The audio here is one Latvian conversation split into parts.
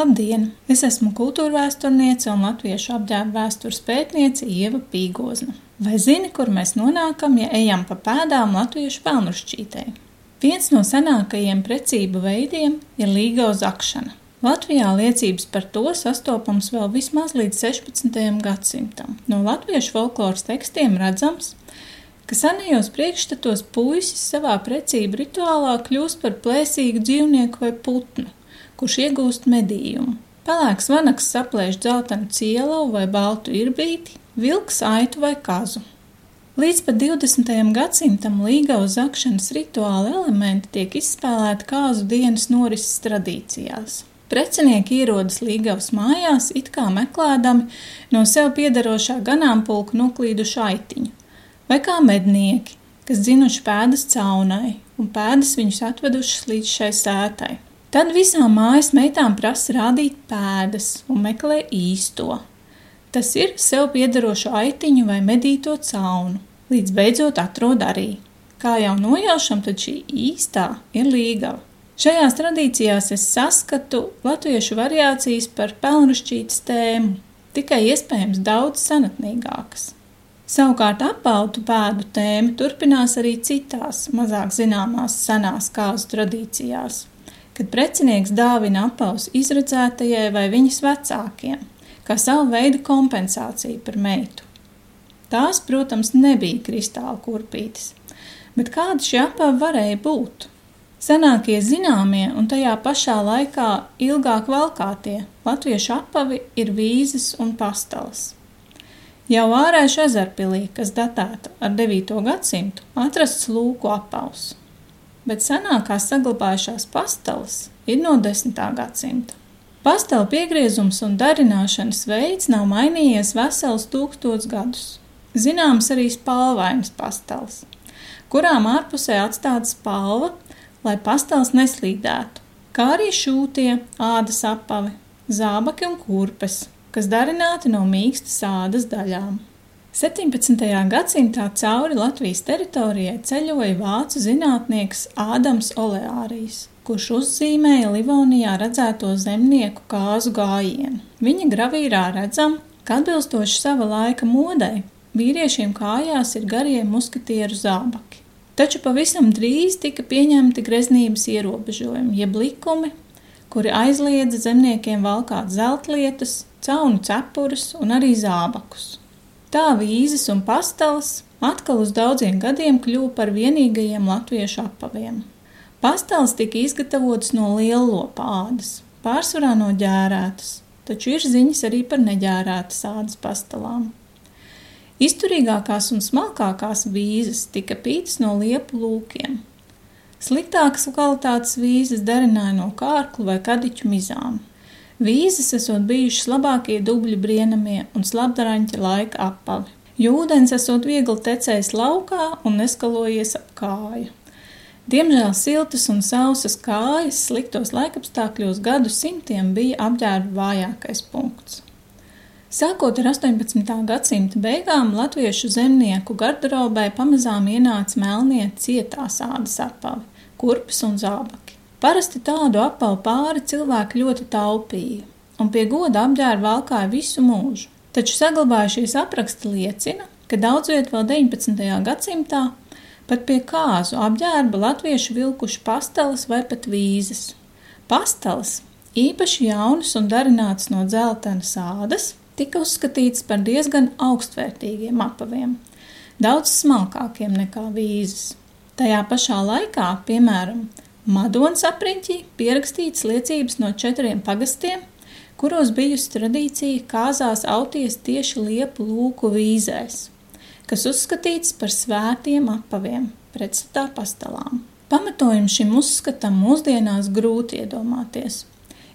Labdien! Es esmu kultūra vēsturniece un latviešu apģērba vēstures pētniece Ieva Pīgozna. Vai zini, kur mēs nonākam, ja ejam pa pēdām latviešu pelnušķītei? Viens no senākajiem precību veidiem ir līga uz akšana. Latvijā liecības par to sastopams vēl vismaz līdz 16. gadsimtam. No latviešu folkloras tekstiem redzams, ka senajos priekšstatos puisis savā precību rituālā kļūst par plēsīgu dzīvnieku vai putnu kurš iegūst medījumu. Pelēks vanaks saplēš dzeltenu cielavu vai baltu irbīti, vilks aitu vai kazu. Līdz pat 20. gadsimtam līgavas zakšanas rituāla elementi tiek izspēlēti kāzu dienas norises tradīcijās. Precinieki ierodas līgavas mājās, it kā meklēdami no sev piederošā ganāmpulka noklīdušu aitiņu, vai kā mednieki, kas dzinuši pēdas caunai un pēdas viņus atvedušas līdz šai sētai. Tad visām mājas meitām prasa rādīt pēdas un meklē īsto. Tas ir sev piederošu aitiņu vai medīto caunu, līdz beidzot atrod arī. Kā jau nojaušam, tad šī īstā ir līgava. Šajās tradīcijās es saskatu latviešu variācijas par pelnušķītas tēmu, tikai iespējams daudz senatnīgākas. Savukārt apautu pēdu tēma turpinās arī citās, mazāk zināmās senās kāzu tradīcijās kad precinieks dāvina apaus izredzētajai vai viņas vecākiem, kā savu veidu kompensāciju par meitu. Tās, protams, nebija kristāla kurpītes, bet kāda šī apava varēja būt? Senākie zināmie un tajā pašā laikā ilgāk valkātie latviešu apavi ir vīzes un pastalas. Jau ārēšu ezerpilī, kas datēta ar 9. gadsimtu, atrasts lūku apaus bet senākās saglabājušās pastalas ir no 10. gadsimta. Pastalu piegriezums un darināšanas veids nav mainījies vesels tūkstots gadus. Zināms arī spalvainas pastalas, kurām ārpusē atstāta spalva, lai pastals neslīdētu, kā arī šūtie, ādas apavi, zābaki un kurpes, kas darināti no mīkstas ādas daļām. 17. gadsimtā cauri Latvijas teritorijai ceļoja vācu zinātnieks Ādams Oleārijs, kurš uzzīmēja Livonijā redzēto zemnieku kāzu gājienu. Viņa gravīrā redzam, ka atbilstoši sava laika modei, vīriešiem kājās ir garie muskatieru zābaki. Taču pavisam drīz tika pieņemti greznības ierobežojumi, jeb likumi, kuri aizliedza zemniekiem valkāt zeltlietas, caunu cepurus un arī zābakus. Tā vīzes un pastalas atkal uz daudziem gadiem kļuva par vienīgajiem latviešu apaviem. Pastalas tika izgatavotas no lielopa ādas, pārsvarā no ģērētas, taču ir ziņas arī par neģērētas ādas pastalām. Izturīgākās un smalkākās vīzes tika pītas no liepu lūkiem. Sliktākas kvalitātes vīzes darināja no kārklu vai kadiķu mizām. Vīzes esot bijušas labākie dubļi brienamie un slapdaraņķa laika apavi, jo ūdens esot viegli tecējis laukā un neskalojies ap kāju. Diemžēl siltas un sausas kājas sliktos laikapstākļos gadu simtiem bija apģērba vājākais punkts. Sākot ar 18. gadsimta beigām, latviešu zemnieku garderobē pamazām ienāca melnie cietās ādas apavi, kurpes un zābaki. Parasti tādu apavu pāri cilvēki ļoti taupīja, un pie goda apģērba valkāja visu mūžu. Taču saglabājušies apraksti liecina, ka daudz viet vēl 19. gadsimtā pat pie kāzu apģērba latvieši vilkuši pastalas vai pat vīzes. Pastalas, īpaši jaunas un darinātas no dzeltenas ādas, tika uzskatītas par diezgan augstvērtīgiem apaviem, daudz smalkākiem nekā vīzes. Tajā pašā laikā, piemēram, Madonas apriņķī pierakstītas liecības no četriem pagastiem, kuros bijusi tradīcija kāzās auties tieši liepu lūku vīzēs, kas uzskatīts par svētiem apaviem, pretstatā pastalām. Pamatojumu šim uzskatam mūsdienās grūti iedomāties,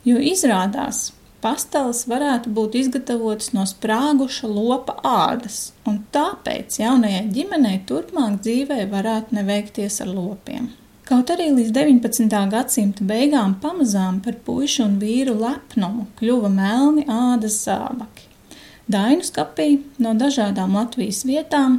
jo izrādās, pastalas varētu būt izgatavotas no sprāguša lopa ādas, un tāpēc jaunajai ģimenei turpmāk dzīvē varētu neveikties ar lopiem. Kaut arī līdz 19. gadsimta beigām pamazām par puišu un vīru lepnumu kļuva melni ādas zābaki. Dainu skapī no dažādām Latvijas vietām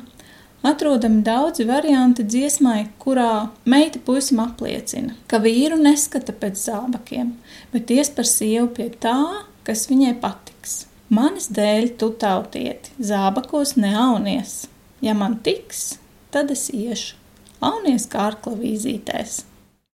atrodami daudzi varianti dziesmai, kurā meita puisim apliecina, ka vīru neskata pēc zābakiem, bet ies par sievu pie tā, kas viņai patiks. Manis dēļ tu tautieti, zābakos neaunies. Ja man tiks, tad es iešu. Aunies kārkla vīzītēs.